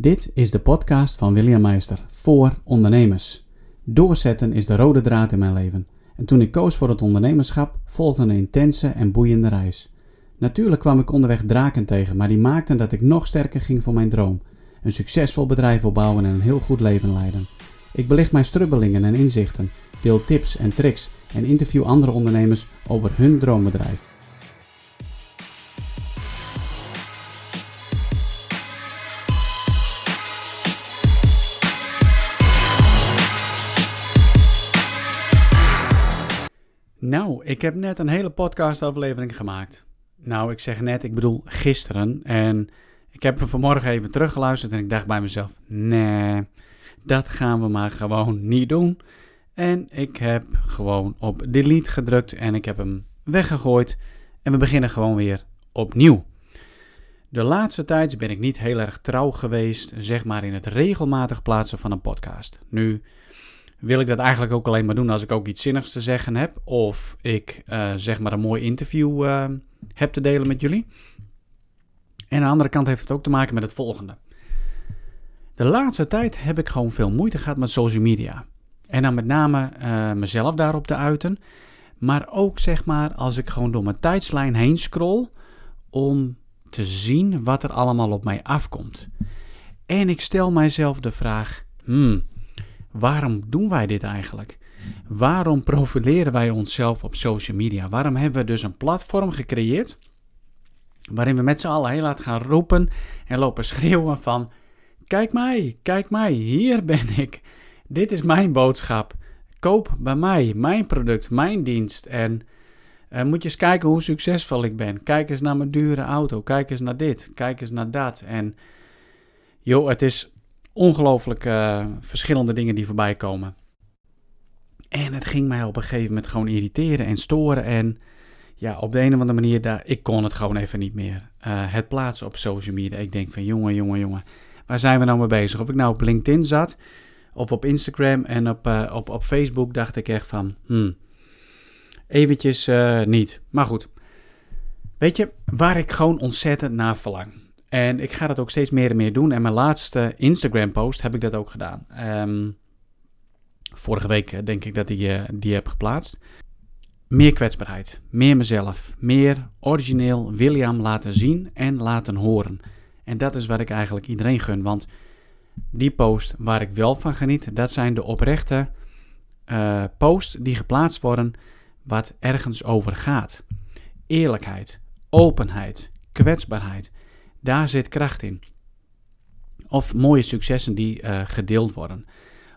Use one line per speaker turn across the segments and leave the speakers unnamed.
Dit is de podcast van William Meister voor ondernemers. Doorzetten is de rode draad in mijn leven. En toen ik koos voor het ondernemerschap, volgde een intense en boeiende reis. Natuurlijk kwam ik onderweg draken tegen, maar die maakten dat ik nog sterker ging voor mijn droom. Een succesvol bedrijf opbouwen en een heel goed leven leiden. Ik belicht mijn strubbelingen en inzichten, deel tips en tricks en interview andere ondernemers over hun droombedrijf. Ik heb net een hele podcastaflevering gemaakt. Nou, ik zeg net, ik bedoel gisteren. En ik heb hem vanmorgen even teruggeluisterd en ik dacht bij mezelf: nee, dat gaan we maar gewoon niet doen. En ik heb gewoon op delete gedrukt en ik heb hem weggegooid. En we beginnen gewoon weer opnieuw. De laatste tijd ben ik niet heel erg trouw geweest, zeg maar, in het regelmatig plaatsen van een podcast. Nu wil ik dat eigenlijk ook alleen maar doen als ik ook iets zinnigs te zeggen heb. Of ik uh, zeg maar een mooi interview uh, heb te delen met jullie. En aan de andere kant heeft het ook te maken met het volgende. De laatste tijd heb ik gewoon veel moeite gehad met social media. En dan met name uh, mezelf daarop te uiten. Maar ook zeg maar als ik gewoon door mijn tijdslijn heen scroll. Om te zien wat er allemaal op mij afkomt. En ik stel mijzelf de vraag: hmm, waarom doen wij dit eigenlijk? Waarom profileren wij onszelf op social media? Waarom hebben we dus een platform gecreëerd waarin we met z'n allen heel laat gaan roepen en lopen schreeuwen van kijk mij, kijk mij, hier ben ik. Dit is mijn boodschap. Koop bij mij, mijn product, mijn dienst en uh, moet je eens kijken hoe succesvol ik ben. Kijk eens naar mijn dure auto, kijk eens naar dit, kijk eens naar dat en joh, het is ongelooflijk uh, verschillende dingen die voorbij komen. En het ging mij op een gegeven moment gewoon irriteren en storen. En ja, op de een of andere manier, daar, ik kon het gewoon even niet meer. Uh, het plaatsen op social media. Ik denk van, jongen, jongen, jongen, waar zijn we nou mee bezig? Of ik nou op LinkedIn zat, of op Instagram en op, uh, op, op Facebook, dacht ik echt van, hmm, eventjes niet. Maar goed, weet je, waar ik gewoon ontzettend naar verlang. En ik ga dat ook steeds meer en meer doen. En mijn laatste Instagram-post heb ik dat ook gedaan. Um, vorige week denk ik dat ik die, die heb geplaatst. Meer kwetsbaarheid, meer mezelf, meer origineel William laten zien en laten horen. En dat is wat ik eigenlijk iedereen gun, want die post waar ik wel van geniet, dat zijn de oprechte uh, posts die geplaatst worden wat ergens over gaat. Eerlijkheid, openheid, kwetsbaarheid, daar zit kracht in. Of mooie successen die uh, gedeeld worden.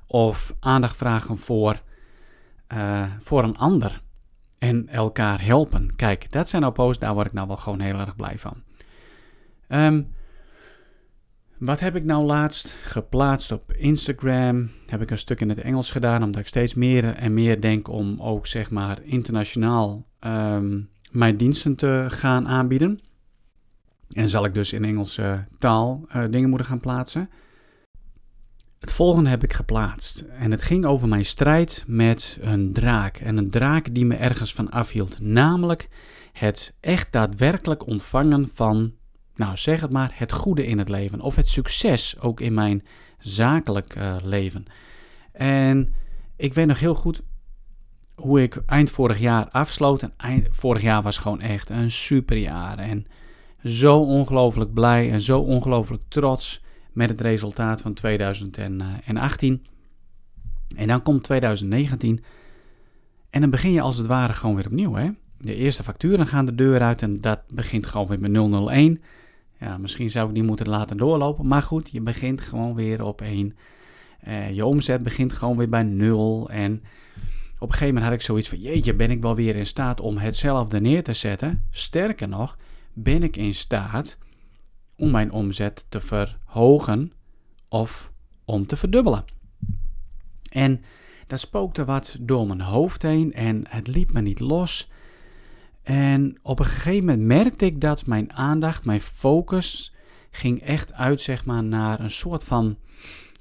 Of aandacht vragen voor, uh, voor een ander en elkaar helpen. Kijk, dat zijn nou posts, daar word ik nou wel gewoon heel erg blij van. Um, wat heb ik nou laatst geplaatst op Instagram? Heb ik een stuk in het Engels gedaan, omdat ik steeds meer en meer denk om ook zeg maar internationaal um, mijn diensten te gaan aanbieden. En zal ik dus in Engelse taal uh, dingen moeten gaan plaatsen. Het volgende heb ik geplaatst. En het ging over mijn strijd met een draak. En een draak die me ergens van afhield. Namelijk het echt daadwerkelijk ontvangen van, nou zeg het maar, het goede in het leven. Of het succes ook in mijn zakelijk uh, leven. En ik weet nog heel goed hoe ik eind vorig jaar afsloot. En eind, vorig jaar was gewoon echt een super jaar. En zo ongelooflijk blij en zo ongelooflijk trots met het resultaat van 2018. En dan komt 2019 en dan begin je als het ware gewoon weer opnieuw. Hè? De eerste facturen gaan de deur uit en dat begint gewoon weer met 001. Ja, misschien zou ik die moeten laten doorlopen, maar goed, je begint gewoon weer op 1. Uh, je omzet begint gewoon weer bij 0 en op een gegeven moment had ik zoiets van, jeetje, ben ik wel weer in staat om hetzelfde neer te zetten? Sterker nog, ben ik in staat om mijn omzet te verhogen of om te verdubbelen. En dat spookte wat door mijn hoofd heen en het liep me niet los. En op een gegeven moment merkte ik dat mijn aandacht, mijn focus, ging echt uit zeg maar, naar een soort van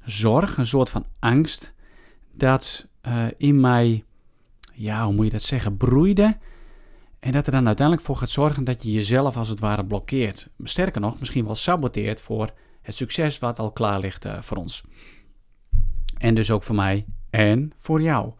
zorg, een soort van angst, dat uh, in mij, ja, hoe moet je dat zeggen, broeide. En dat er dan uiteindelijk voor gaat zorgen dat je jezelf als het ware blokkeert. Sterker nog, misschien wel saboteert voor het succes wat al klaar ligt uh, voor ons. En dus ook voor mij en voor jou.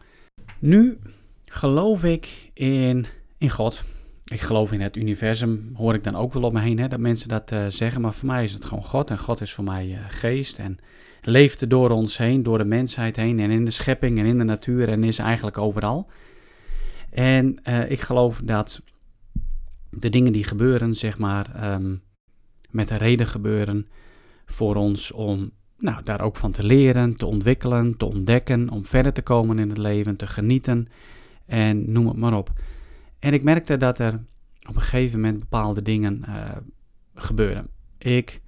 Nu geloof ik in, in God. Ik geloof in het universum, hoor ik dan ook wel op me heen, hè, dat mensen dat uh, zeggen. Maar voor mij is het gewoon God. En God is voor mij uh, geest. En leeft er door ons heen, door de mensheid heen. En in de schepping en in de natuur. En is eigenlijk overal. En uh, ik geloof dat de dingen die gebeuren, zeg maar, um, met een reden gebeuren voor ons om nou, daar ook van te leren, te ontwikkelen, te ontdekken, om verder te komen in het leven, te genieten en noem het maar op. En ik merkte dat er op een gegeven moment bepaalde dingen uh, gebeurden. Ik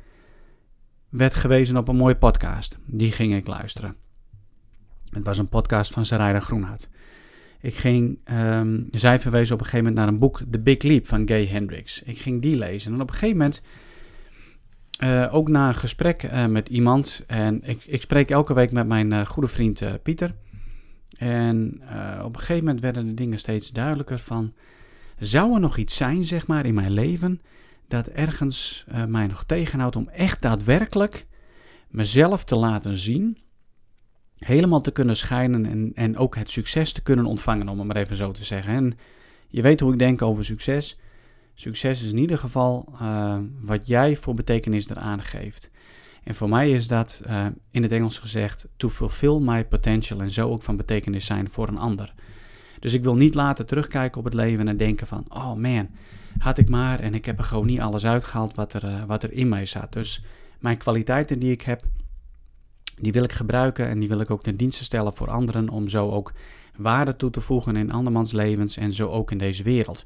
werd gewezen op een mooie podcast. Die ging ik luisteren. Het was een podcast van Sarayda Groenhout. Ik ging, um, zij verwezen op een gegeven moment naar een boek, The Big Leap van Gay Hendricks. Ik ging die lezen en op een gegeven moment, uh, ook na een gesprek uh, met iemand, en ik, ik, spreek elke week met mijn uh, goede vriend Pieter. En op een gegeven moment werden de dingen steeds duidelijker van, zou er nog iets zijn, zeg maar, in mijn leven, dat ergens mij nog tegenhoudt om echt daadwerkelijk mezelf te laten zien helemaal te kunnen schijnen en, en ook het succes te kunnen ontvangen, om het maar even zo te zeggen. En je weet hoe ik denk over succes. Succes is in ieder geval uh, wat jij voor betekenis eraan geeft. En voor mij is dat uh, in het Engels gezegd to fulfill my potential en zo ook van betekenis zijn voor een ander. Dus ik wil niet later terugkijken op het leven en denken van, oh man, had ik maar en ik heb er gewoon niet alles uitgehaald wat er, uh, wat er in mij zat. Dus mijn kwaliteiten die ik heb, die wil ik gebruiken en die wil ik ook ten dienste stellen voor anderen om zo ook waarde toe te voegen in andermans levens en zo ook in deze wereld.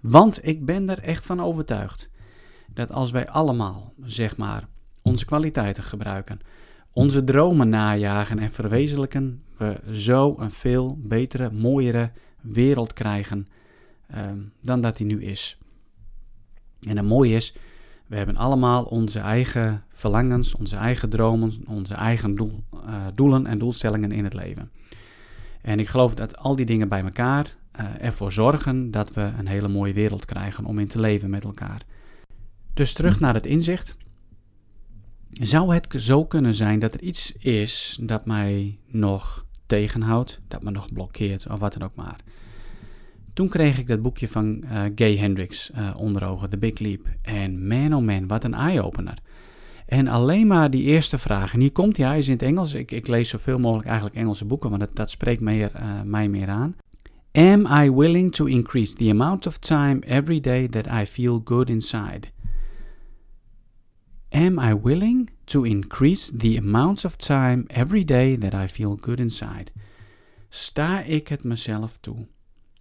Want ik ben er echt van overtuigd dat als wij allemaal, zeg maar, onze kwaliteiten gebruiken, onze dromen najagen en verwezenlijken, we zo een veel betere, mooiere wereld krijgen um, dan dat die nu is. En het mooie is, we hebben allemaal onze eigen verlangens, onze eigen dromen, onze eigen doel, uh, doelen en doelstellingen in het leven. En ik geloof dat al die dingen bij elkaar uh, ervoor zorgen dat we een hele mooie wereld krijgen om in te leven met elkaar. Dus terug naar het inzicht. Zou het zo kunnen zijn dat er iets is dat mij nog tegenhoudt, dat me nog blokkeert of wat dan ook maar? Toen kreeg ik dat boekje van uh, Gay Hendricks uh, onder ogen, The Big Leap. En man oh man, wat een eye-opener. En alleen maar die eerste vraag, en hier komt hij, hij is in het Engels. Ik, ik lees zoveel mogelijk eigenlijk Engelse boeken, want dat, dat spreekt meer, uh, mij meer aan. Am I willing to increase the amount of time every day that I feel good inside? Am I willing to increase the amount of time every day that I feel good inside? Sta ik het mezelf toe?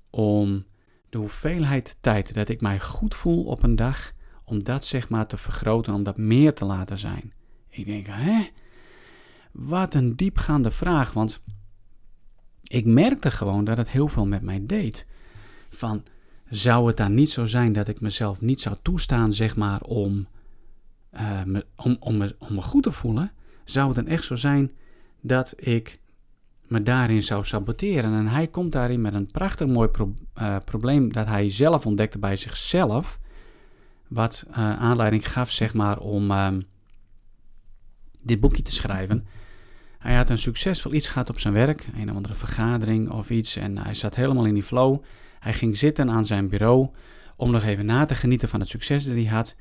Om de hoeveelheid tijd dat ik mij goed voel op een dag, om dat zeg maar te vergroten, om dat meer te laten zijn. Ik denk, hè? Wat een diepgaande vraag, want ik merkte gewoon dat het heel veel met mij deed. Van, zou het dan niet zo zijn dat ik mezelf niet zou toestaan, zeg maar, om, me, om, om, om me goed te voelen? Zou het dan echt zo zijn dat ik me daarin zou saboteren. En hij komt daarin met een prachtig mooi uh, probleem dat hij zelf ontdekte bij zichzelf. Wat uh, aanleiding gaf, zeg maar, om uh, dit boekje te schrijven. Hij had een succesvol iets gehad op zijn werk, een of andere vergadering of iets. En hij zat helemaal in die flow. Hij ging zitten aan zijn bureau om nog even na te genieten van het succes dat hij had.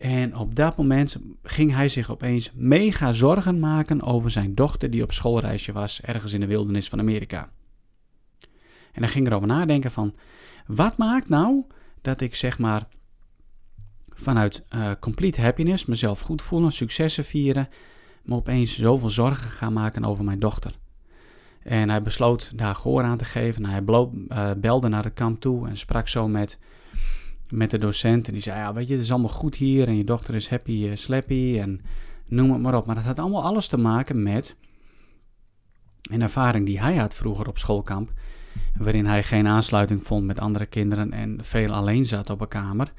En op dat moment ging hij zich opeens mega zorgen maken over zijn dochter die op schoolreisje was ergens in de wildernis van Amerika. En hij ging erover nadenken van, wat maakt nou dat ik zeg maar vanuit uh, complete happiness, mezelf goed voelen, successen vieren, me opeens zoveel zorgen ga maken over mijn dochter. En hij besloot daar gehoor aan te geven. Hij uh, belde naar het kamp toe en sprak zo met met de docent. En die zei, ja, weet je, het is allemaal goed hier en je dochter is happy, uh, slappy en noem het maar op. Maar dat had allemaal alles te maken met een ervaring die hij had vroeger op schoolkamp. Waarin hij geen aansluiting vond met andere kinderen en veel alleen zat op een kamer.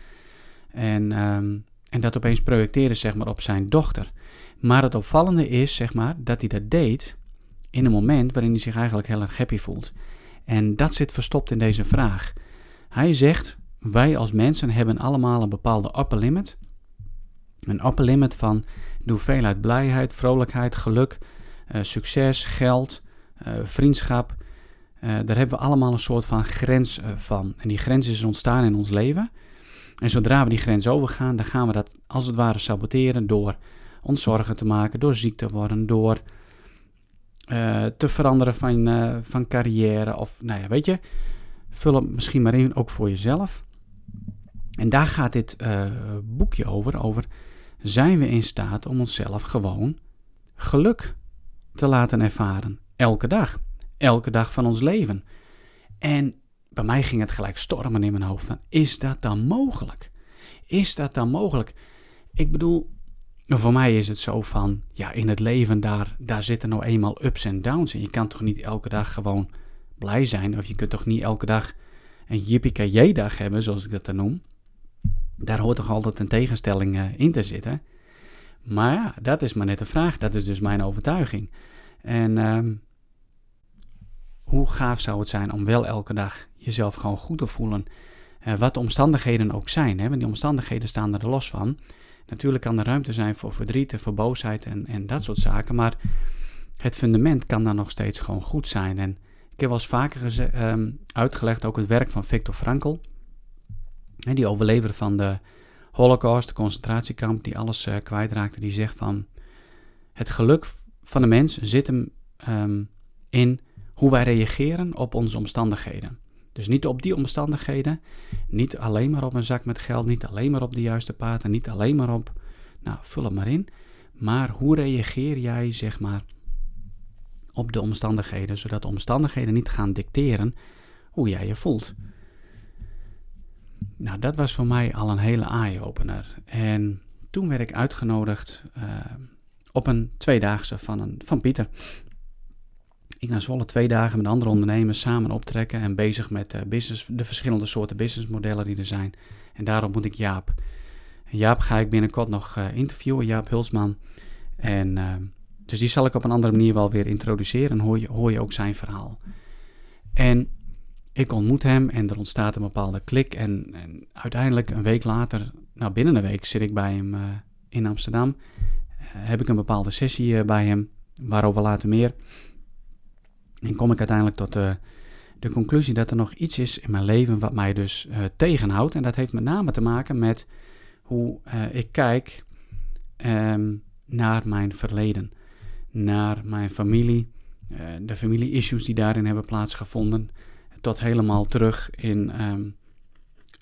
En, um, en dat opeens projecteerde zeg maar, op zijn dochter. Maar het opvallende is zeg maar, dat hij dat deed in een moment waarin hij zich eigenlijk heel erg happy voelt. En dat zit verstopt in deze vraag. Hij zegt, wij als mensen hebben allemaal een bepaalde upper limit. Een upper limit van de hoeveelheid blijheid, vrolijkheid, geluk, uh, succes, geld, uh, vriendschap. Uh, daar hebben we allemaal een soort van grens van. En die grens is ontstaan in ons leven. En zodra we die grens overgaan, dan gaan we dat als het ware saboteren door ons zorgen te maken, door ziek te worden, door te veranderen van, van carrière. Of nou ja, weet je, vul het misschien maar in ook voor jezelf. En daar gaat dit boekje over, over zijn we in staat om onszelf gewoon geluk te laten ervaren. Elke dag. Elke dag van ons leven. En bij mij ging het gelijk stormen in mijn hoofd van, is dat dan mogelijk? Is dat dan mogelijk? Ik bedoel, voor mij is het zo van, ja, in het leven daar, daar zitten nou eenmaal ups en downs. En je kan toch niet elke dag gewoon blij zijn? Of je kunt toch niet elke dag een jippie dag hebben, zoals ik dat dan noem? Daar hoort toch altijd een tegenstelling uh, in te zitten. Maar ja, dat is maar net de vraag. Dat is dus mijn overtuiging. En um, hoe gaaf zou het zijn om wel elke dag jezelf gewoon goed te voelen. Uh, wat de omstandigheden ook zijn. Hè? Want die omstandigheden staan er los van. Natuurlijk kan er ruimte zijn voor verdriet en voor boosheid en, en dat soort zaken. Maar het fundament kan dan nog steeds gewoon goed zijn. En ik heb wel eens vaker um, uitgelegd ook het werk van Viktor Frankl. Die overlever van de Holocaust, de concentratiekamp, die alles uh, kwijtraakte. Die zegt van het geluk van de mens zit hem um, in hoe wij reageren op onze omstandigheden. Dus niet op die omstandigheden, niet alleen maar op een zak met geld, niet alleen maar op de juiste paard en niet alleen maar op, nou vul het maar in, maar hoe reageer jij zeg maar op de omstandigheden, zodat de omstandigheden niet gaan dicteren hoe jij je voelt. Nou, dat was voor mij al een hele eye-opener. En toen werd ik uitgenodigd uh, op een tweedaagse van, een, van Pieter. Ik naar Zwolle twee dagen met andere ondernemers samen optrekken en bezig met uh, business, de verschillende soorten businessmodellen die er zijn. En daarom moet ik Jaap. Jaap ga ik binnenkort nog uh, interviewen, Jaap Hulsman. En dus die zal ik op een andere manier wel weer introduceren. En hoor je, hoor je ook zijn verhaal. En ik ontmoet hem en er ontstaat een bepaalde klik. En, en uiteindelijk een week later, nou binnen een week, zit ik bij hem uh, in Amsterdam. Uh, heb ik een bepaalde sessie uh, bij hem, waarover later meer. En kom ik uiteindelijk tot de, conclusie dat er nog iets is in mijn leven wat mij dus tegenhoudt. En dat heeft met name te maken met hoe ik kijk um, naar mijn verleden. Naar mijn familie, de familie-issues die daarin hebben plaatsgevonden tot helemaal terug in ehm,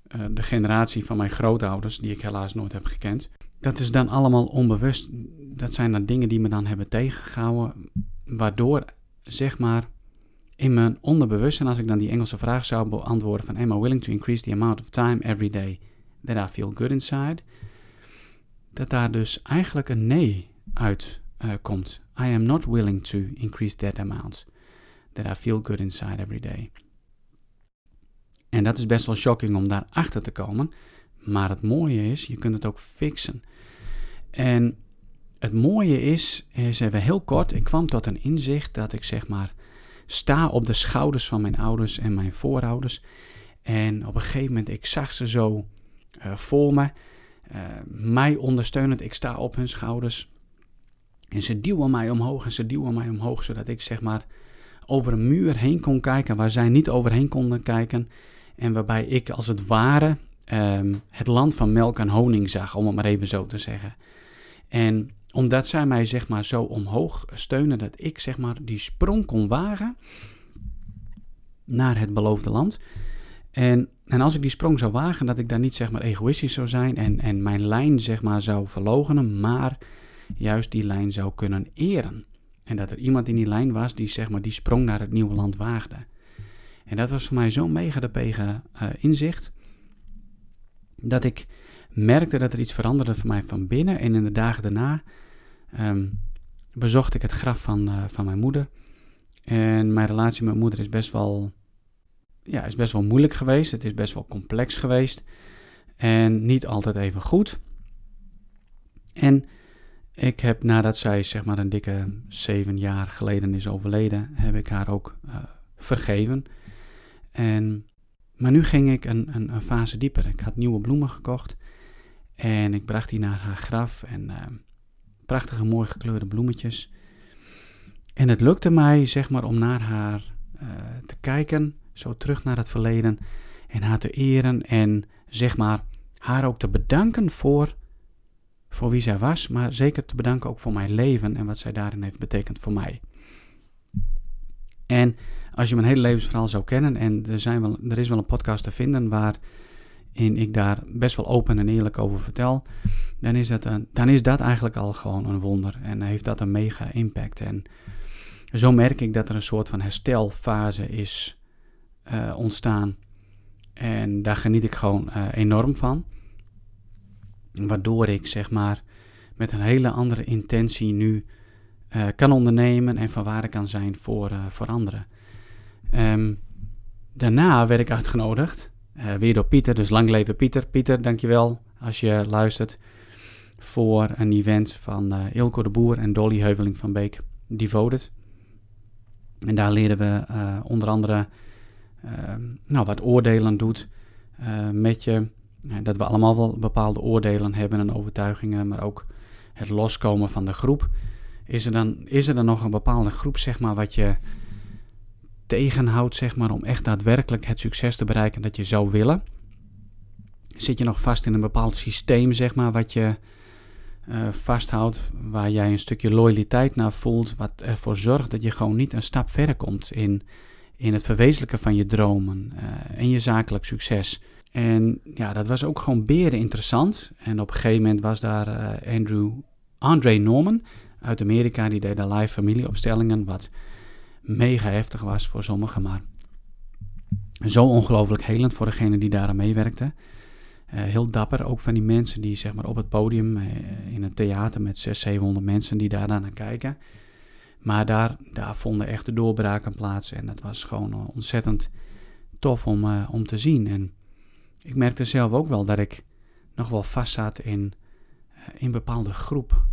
eh, de generatie van mijn grootouders, die ik helaas nooit heb gekend. Dat is dan allemaal onbewust. Dat zijn dan dingen die me dan hebben tegengehouden, waardoor zeg maar in mijn onderbewustzijn, als ik dan die Engelse vraag zou beantwoorden van am I willing to increase the amount of time every day that I feel good inside, dat daar dus eigenlijk een nee uit uh, komt. I am not willing to increase that amount that I feel good inside every day. En dat is best wel shocking om daar achter te komen. Maar het mooie is, je kunt het ook fixen. En het mooie is, is even heel kort, ik kwam tot een inzicht dat ik zeg maar sta op de schouders van mijn ouders en mijn voorouders. En op een gegeven moment, ik zag ze zo uh, voor me, uh, mij ondersteunend, ik sta op hun schouders. En ze duwen mij omhoog en ze duwen mij omhoog, zodat ik zeg maar over een muur heen kon kijken waar zij niet overheen konden kijken. En waarbij ik als het ware um, het land van melk en honing zag, om het maar even zo te zeggen. En omdat zij mij zeg maar zo omhoog steunen, dat ik zeg maar die sprong kon wagen naar het beloofde land. En, en als ik die sprong zou wagen, dat ik daar niet zeg maar egoïstisch zou zijn en, en mijn lijn zeg maar zou verlogenen, maar juist die lijn zou kunnen eren. En dat er iemand in die lijn was die zeg maar die sprong naar het nieuwe land waagde. En dat was voor mij zo'n mega de pegen uh, inzicht. Dat ik merkte dat er iets veranderde voor mij van binnen. En in de dagen daarna um, bezocht ik het graf van, uh, van mijn moeder. En mijn relatie met mijn moeder is best wel, ja, is best wel moeilijk geweest. Het is best wel complex geweest. En niet altijd even goed. En ik heb nadat zij zeg maar een dikke zeven jaar geleden is overleden, heb ik haar ook uh, vergeven. En, maar nu ging ik een, een, fase dieper. Ik had nieuwe bloemen gekocht. En ik bracht die naar haar graf en ehm, prachtige mooi gekleurde bloemetjes. En het lukte mij, zeg maar, om naar haar eh, te kijken, zo terug naar het verleden en haar te eren en zeg maar haar ook te bedanken voor, voor wie zij was, maar zeker te bedanken ook voor mijn leven en wat zij daarin heeft betekend voor mij. En als je mijn hele levensverhaal zou kennen, en er, zijn wel, er is wel een podcast te vinden waarin ik daar best wel open en eerlijk over vertel, dan is, dat een, dan is dat eigenlijk al gewoon een wonder en heeft dat een mega impact. En zo merk ik dat er een soort van herstelfase is uh, ontstaan. En daar geniet ik gewoon uh, enorm van. Waardoor ik zeg maar met een hele andere intentie nu uh, kan ondernemen en van waarde kan zijn voor, voor anderen. Um, daarna werd ik uitgenodigd, weer door Pieter, dus lang leven Pieter. Pieter, dankjewel als je luistert voor een event van Ilko de Boer en Dolly Heuveling van Beek, Devoted. En daar leren we uh, onder andere uh, nou, wat oordelen doet met je. dat we allemaal wel bepaalde oordelen hebben en overtuigingen, maar ook het loskomen van de groep. Is er dan, is er dan nog een bepaalde groep, zeg maar, wat je tegenhoudt, zeg maar, om echt daadwerkelijk het succes te bereiken dat je zou willen? Zit je nog vast in een bepaald systeem, zeg maar, wat je uh, vasthoudt, waar jij een stukje loyaliteit naar voelt, wat ervoor zorgt dat je gewoon niet een stap verder komt in, in het verwezenlijken van je dromen uh, en je zakelijk succes. En ja, dat was ook gewoon beren interessant. En op een gegeven moment was daar uh, Andrew, Andre Norman uit Amerika, die deed de live familieopstellingen, wat mega heftig was voor sommigen, maar zo ongelooflijk helend voor degene die daar aan meewerkte. Uh, heel dapper, ook van die mensen die zeg maar, op het podium uh, in een theater met 600, 700 mensen die daar naar kijken. Maar daar, daar vonden echt de doorbraken plaats en dat was gewoon uh, ontzettend tof om, om te zien. En ik merkte zelf ook wel dat ik nog wel vast zat in, in bepaalde groep,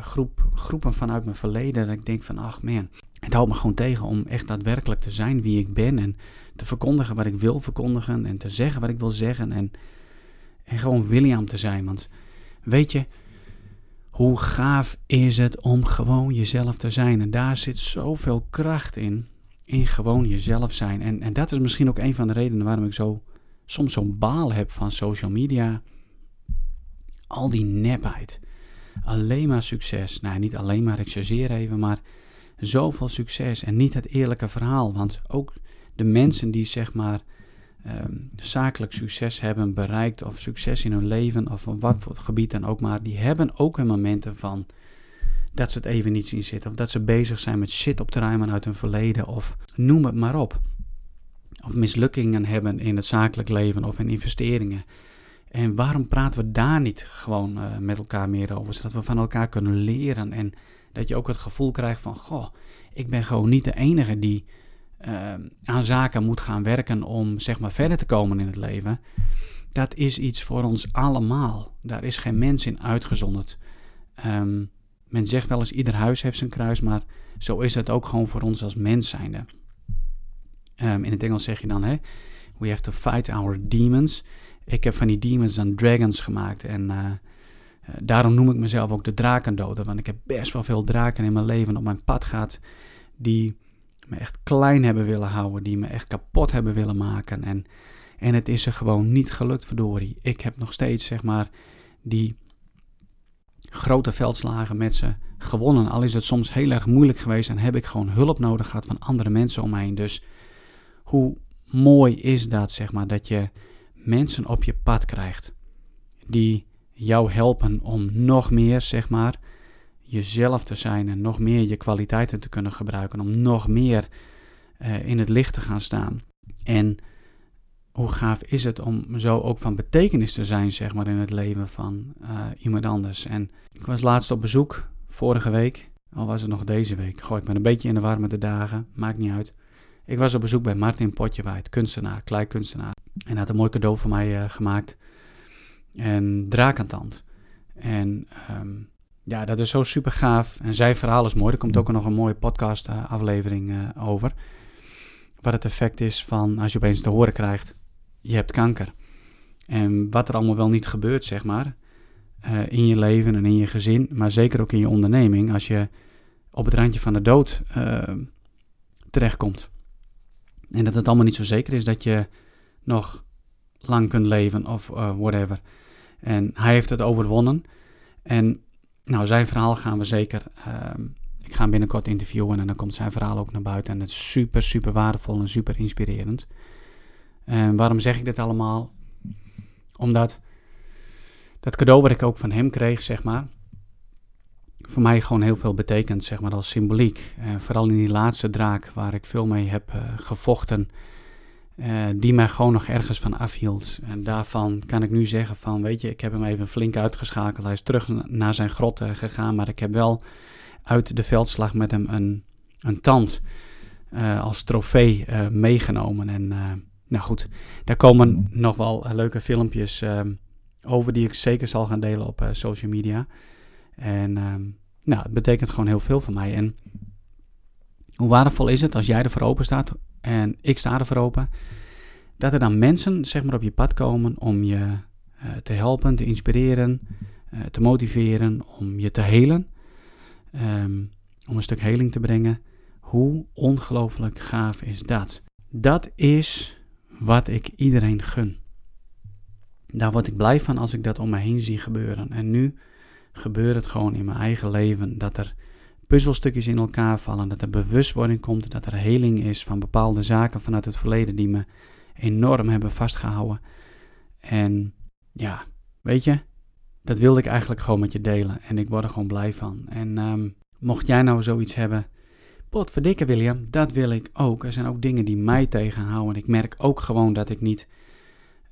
groep, groepen vanuit mijn verleden. Dat ik denk van, ach man, het houdt me gewoon tegen om echt daadwerkelijk te zijn wie ik ben en te verkondigen wat ik wil verkondigen en te zeggen wat ik wil zeggen en en gewoon William te zijn. Want weet je, hoe gaaf is het om gewoon jezelf te zijn? En daar zit zoveel kracht in. In gewoon jezelf zijn. En, en dat is misschien ook een van de redenen waarom ik zo soms zo'n baal heb van social media. Al die nepheid. Alleen maar succes. Nou, niet alleen maar, ik chargeer even, maar zoveel succes en niet het eerlijke verhaal. Want ook de mensen die zeg maar um, zakelijk succes hebben bereikt of succes in hun leven of op wat voor gebied dan ook maar, die hebben ook hun momenten van dat ze het even niet zien zitten of dat ze bezig zijn met shit op te ruimen uit hun verleden of noem het maar op. Of mislukkingen hebben in het zakelijk leven of in investeringen. En waarom praten we daar niet gewoon uh, met elkaar meer over, zodat we van elkaar kunnen leren en dat je ook het gevoel krijgt van, goh, ik ben gewoon niet de enige die uh, aan zaken moet gaan werken om zeg maar verder te komen in het leven, dat is iets voor ons allemaal. Daar is geen mens in uitgezonderd. Um, men zegt wel eens ieder huis heeft zijn kruis, maar zo is het ook gewoon voor ons als mens zijnde. Um, in het Engels zeg je dan, hè, we have to fight our demons. Ik heb van die demons dan dragons gemaakt en uh, daarom noem ik mezelf ook de drakendoder, want ik heb best wel veel draken in mijn leven op mijn pad gehad die me echt klein hebben willen houden, die me echt kapot hebben willen maken. En, en het is er gewoon niet gelukt, verdorie. Ik heb nog steeds, zeg maar, die grote veldslagen met ze gewonnen. Al is het soms heel erg moeilijk geweest en heb ik gewoon hulp nodig gehad van andere mensen om mij heen. Dus hoe mooi is dat, zeg maar, dat je mensen op je pad krijgt die jou helpen om nog meer, zeg maar, jezelf te zijn en nog meer je kwaliteiten te kunnen gebruiken, om nog meer uh, in het licht te gaan staan. En hoe gaaf is het om zo ook van betekenis te zijn, zeg maar, in het leven van uh, iemand anders. En ik was laatst op bezoek, vorige week, al was het nog deze week, gooi ik me een beetje in de war met de dagen, maakt niet uit. Ik was op bezoek bij Martin Potjewaard, kunstenaar, kleikunstenaar. En hij had een mooi cadeau voor mij uh, gemaakt. En drakentant. En um, ja, dat is zo super gaaf. En zijn verhaal is mooi. Er komt ook nog een mooie podcast uh, aflevering uh, over. Wat het effect is van als je opeens te horen krijgt, je hebt kanker. En wat er allemaal wel niet gebeurt, zeg maar. eh, in je leven en in je gezin, maar zeker ook in je onderneming, als je op het randje van de dood uh, terechtkomt. En dat het allemaal niet zo zeker is dat je nog lang kunt leven of whatever. En hij heeft het overwonnen. En nou, zijn verhaal gaan we zeker. Uh, ik ga hem binnenkort interviewen en dan komt zijn verhaal ook naar buiten. En het is super, super waardevol en super inspirerend. En waarom zeg ik dit allemaal? Omdat dat cadeau wat ik ook van hem kreeg, zeg maar, voor mij gewoon heel veel betekent, zeg maar, als symboliek. En vooral in die laatste draak, waar ik veel mee heb uh, gevochten, uh, die mij gewoon nog ergens van afhield. En daarvan kan ik nu zeggen van, weet je, ik heb hem even flink uitgeschakeld. Hij is terug naar zijn grot gegaan, maar ik heb wel uit de veldslag met hem een, een tand als trofee meegenomen. En nou goed, daar komen nog wel leuke filmpjes over die ik zeker zal gaan delen op social media. En um, nou, het betekent gewoon heel veel voor mij. En hoe waardevol is het als jij ervoor open staat en ik sta ervoor open, dat er dan mensen zeg maar, op je pad komen om je uh, te helpen, te inspireren, uh, te motiveren, om je te helen, um, om een stuk heling te brengen. Hoe ongelooflijk gaaf is dat? Dat is wat ik iedereen gun. Daar word ik blij van als ik dat om me heen zie gebeuren. En nu gebeurt het gewoon in mijn eigen leven dat er puzzelstukjes in elkaar vallen, dat er bewustwording komt, dat er heling is van bepaalde zaken vanuit het verleden die me enorm hebben vastgehouden. En ja, weet je, dat wilde ik eigenlijk gewoon met je delen en ik word er gewoon blij van. En um, mocht jij nou zoiets hebben, pot verdikken William, dat wil ik ook. Er zijn ook dingen die mij tegenhouden. Ik merk ook gewoon dat ik niet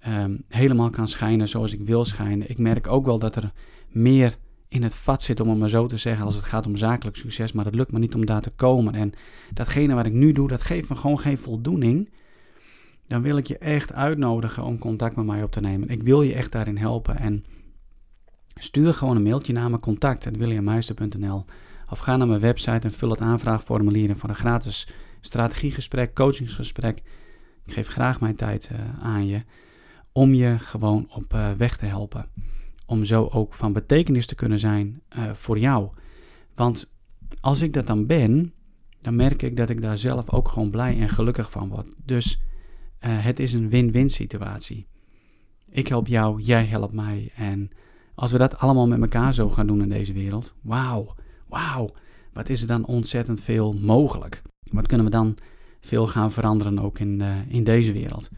um, helemaal kan schijnen zoals ik wil schijnen. Ik merk ook wel dat er meer in het vat zit, om het maar zo te zeggen, als het gaat om zakelijk succes. Maar het lukt me niet om daar te komen. En datgene wat ik nu doe, dat geeft me gewoon geen voldoening. Dan wil ik je echt uitnodigen om contact met mij op te nemen. Ik wil je echt daarin helpen. En stuur gewoon een mailtje naar me, contact.williammeister.nl Of ga naar mijn website en vul het aanvraagformulier in voor een gratis strategiegesprek, coachingsgesprek. Ik geef graag mijn tijd uh, aan je om je gewoon op uh, weg te helpen om zo ook van betekenis te kunnen zijn uh, voor jou. Want als ik dat dan ben, dan merk ik dat ik daar zelf ook gewoon blij en gelukkig van word. Dus uh, het is een win-win situatie. Ik help jou, jij helpt mij. En als we dat allemaal met elkaar zo gaan doen in deze wereld, wauw, wauw, wat is er dan ontzettend veel mogelijk? Wat kunnen we dan veel gaan veranderen ook in, uh, in deze wereld?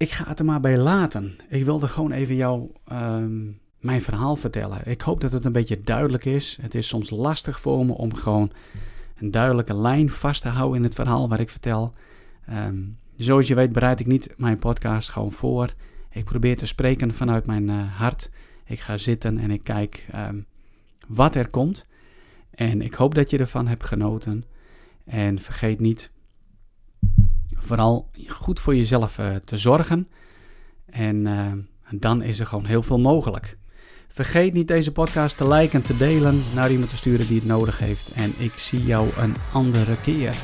Ik ga het er maar bij laten. Ik wilde gewoon even jou um, mijn verhaal vertellen. Ik hoop dat het een beetje duidelijk is. Het is soms lastig voor me om gewoon een duidelijke lijn vast te houden in het verhaal waar ik vertel. Um, zoals je weet bereid ik niet mijn podcast gewoon voor. Ik probeer te spreken vanuit mijn uh, hart. Ik ga zitten en ik kijk um, wat er komt. En ik hoop dat je ervan hebt genoten. En vergeet niet vooral goed voor jezelf uh, te zorgen. En uh, dan is er gewoon heel veel mogelijk. Vergeet niet deze podcast te liken en te delen, naar iemand te sturen die het nodig heeft. En ik zie jou een andere keer.